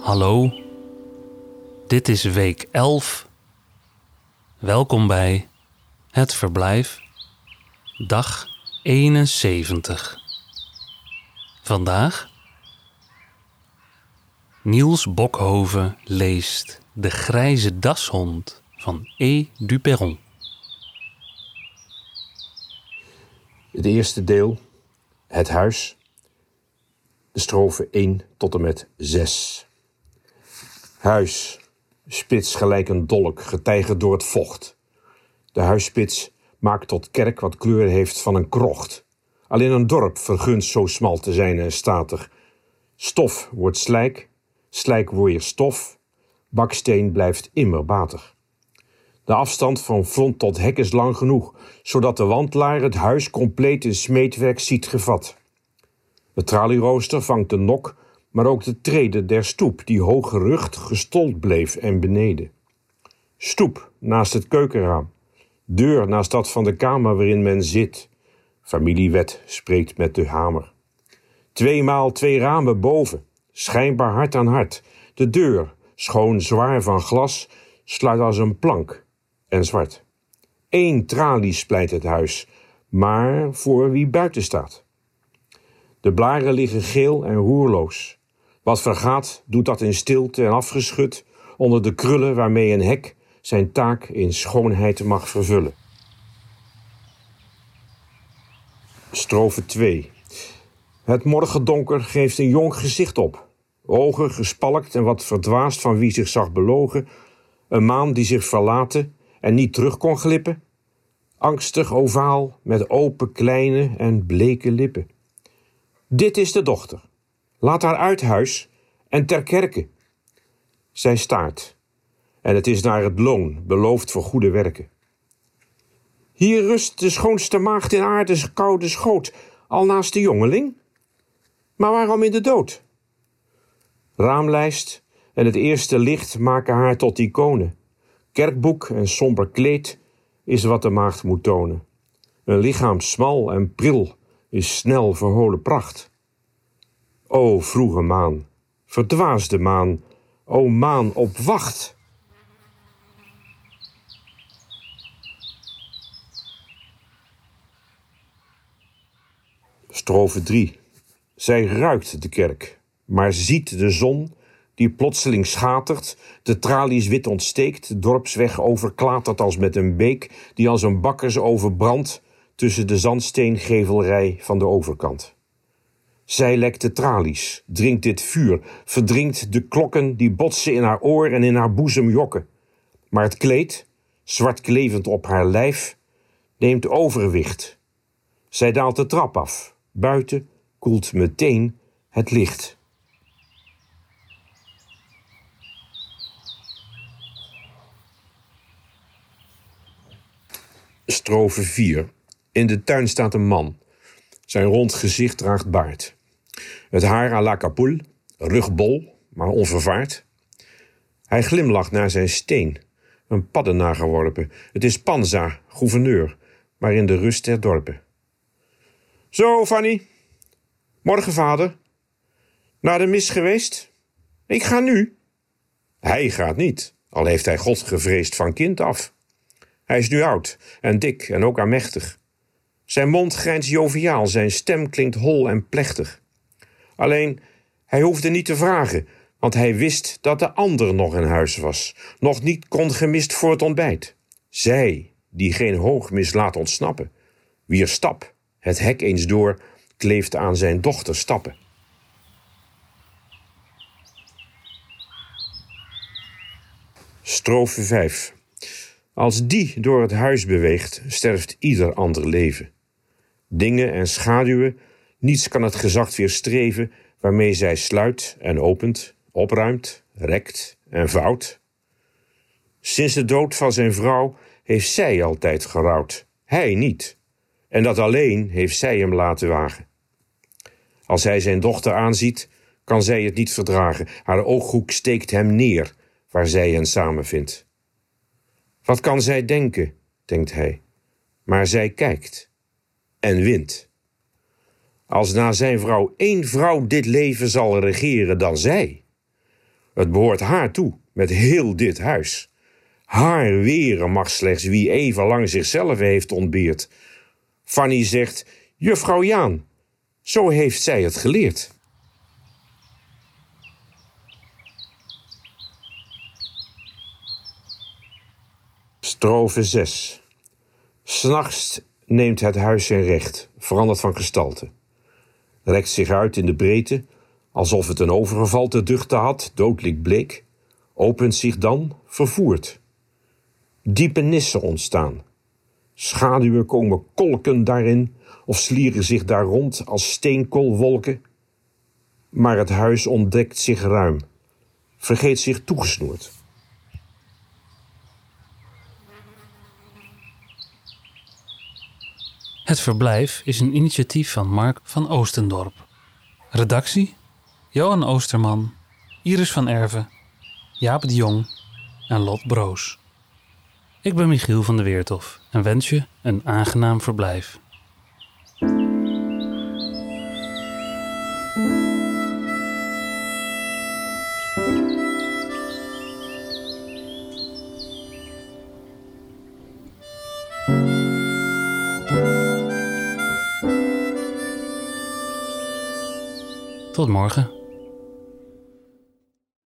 Hallo, dit is week 11. Welkom bij Het Verblijf, dag 71. Vandaag Niels Bokhoven leest De Grijze Dashond van E. Duperron. Het eerste deel, het huis, de strofe 1 tot en met 6. Huis, spits gelijk een dolk, getijgerd door het vocht. De huisspits maakt tot kerk wat kleur heeft van een krocht. Alleen een dorp vergunt zo smal te zijn en statig. Stof wordt slijk, slijk word je stof, baksteen blijft immer batig. De afstand van front tot hek is lang genoeg, zodat de wandelaar het huis compleet in smeetwerk ziet gevat. Het tralierooster vangt de nok, maar ook de treden der stoep, die hooggerucht gestold bleef en beneden. Stoep naast het keukenraam, deur naast dat van de kamer waarin men zit. Familiewet spreekt met de hamer. Tweemaal twee ramen boven, schijnbaar hart aan hart. De deur, schoon zwaar van glas, sluit als een plank en zwart. Eén tralie splijt het huis, maar voor wie buiten staat. De blaren liggen geel en roerloos. Wat vergaat, doet dat in stilte en afgeschud onder de krullen waarmee een hek zijn taak in schoonheid mag vervullen. Strofe 2. Het morgendonker geeft een jong gezicht op. Ogen gespalkt en wat verdwaasd van wie zich zag belogen. Een maan die zich verlaten en niet terug kon glippen. Angstig ovaal met open kleine en bleke lippen. Dit is de dochter. Laat haar uit huis en ter kerke. Zij staart. En het is naar het loon, beloofd voor goede werken. Hier rust de schoonste maagd in aardes koude schoot, al naast de jongeling. Maar waarom in de dood? Raamlijst en het eerste licht maken haar tot icone. Kerkboek en somber kleed is wat de maagd moet tonen. Een lichaam smal en pril is snel verholen pracht. O vroege maan, verdwaasde maan, o maan op wacht. Strofe 3. Zij ruikt de kerk, maar ziet de zon die plotseling schatert, de tralies wit ontsteekt, de dorpsweg overklatert als met een beek die als een bakkers overbrandt tussen de zandsteengevelrij van de overkant. Zij lekt de tralies, drinkt dit vuur, verdrinkt de klokken die botsen in haar oor en in haar boezem jokken. Maar het kleed, zwart klevend op haar lijf, neemt overwicht. Zij daalt de trap af. Buiten koelt meteen het licht. Strofe 4. In de tuin staat een man. Zijn rond gezicht draagt baard. Het haar à la capoule, rugbol, maar onvervaard. Hij glimlacht naar zijn steen, een paddenaar geworpen. Het is Panza, gouverneur, maar in de rust der dorpen. Zo, Fanny. Morgen, vader. Naar de mis geweest? Ik ga nu. Hij gaat niet, al heeft hij God gevreesd van kind af. Hij is nu oud en dik en ook aanmächtig. Zijn mond grijnt joviaal, zijn stem klinkt hol en plechtig. Alleen, hij hoefde niet te vragen, want hij wist dat de ander nog in huis was, nog niet kon gemist voor het ontbijt. Zij, die geen hoogmis laat ontsnappen, wier stap, het hek eens door, kleeft aan zijn dochter stappen. Strofe 5. Als die door het huis beweegt, sterft ieder ander leven. Dingen en schaduwen, niets kan het gezag weerstreven waarmee zij sluit en opent, opruimt, rekt en vouwt. Sinds de dood van zijn vrouw heeft zij altijd gerouwd, hij niet. En dat alleen heeft zij hem laten wagen. Als hij zijn dochter aanziet, kan zij het niet verdragen. Haar ooghoek steekt hem neer waar zij hen samenvindt. Wat kan zij denken, denkt hij, maar zij kijkt en wint. Als na zijn vrouw één vrouw dit leven zal regeren dan zij. Het behoort haar toe, met heel dit huis. Haar weren mag slechts wie even lang zichzelf heeft ontbeerd. Fanny zegt, juffrouw Jaan, zo heeft zij het geleerd. Strofe 6 S'nachts neemt het huis zijn recht, verandert van gestalte. Rekt zich uit in de breedte, alsof het een overgeval te duchten had, doodelijk bleek. Opent zich dan, vervoerd. Diepe nissen ontstaan. Schaduwen komen kolken daarin, of slieren zich daar rond als steenkoolwolken. Maar het huis ontdekt zich ruim, vergeet zich toegesnoerd. Het verblijf is een initiatief van Mark van Oostendorp. Redactie: Johan Oosterman, Iris van Erven, Jaap de Jong en Lot Broos. Ik ben Michiel van de Weertof en wens je een aangenaam verblijf. Tot morgen.